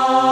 Oh.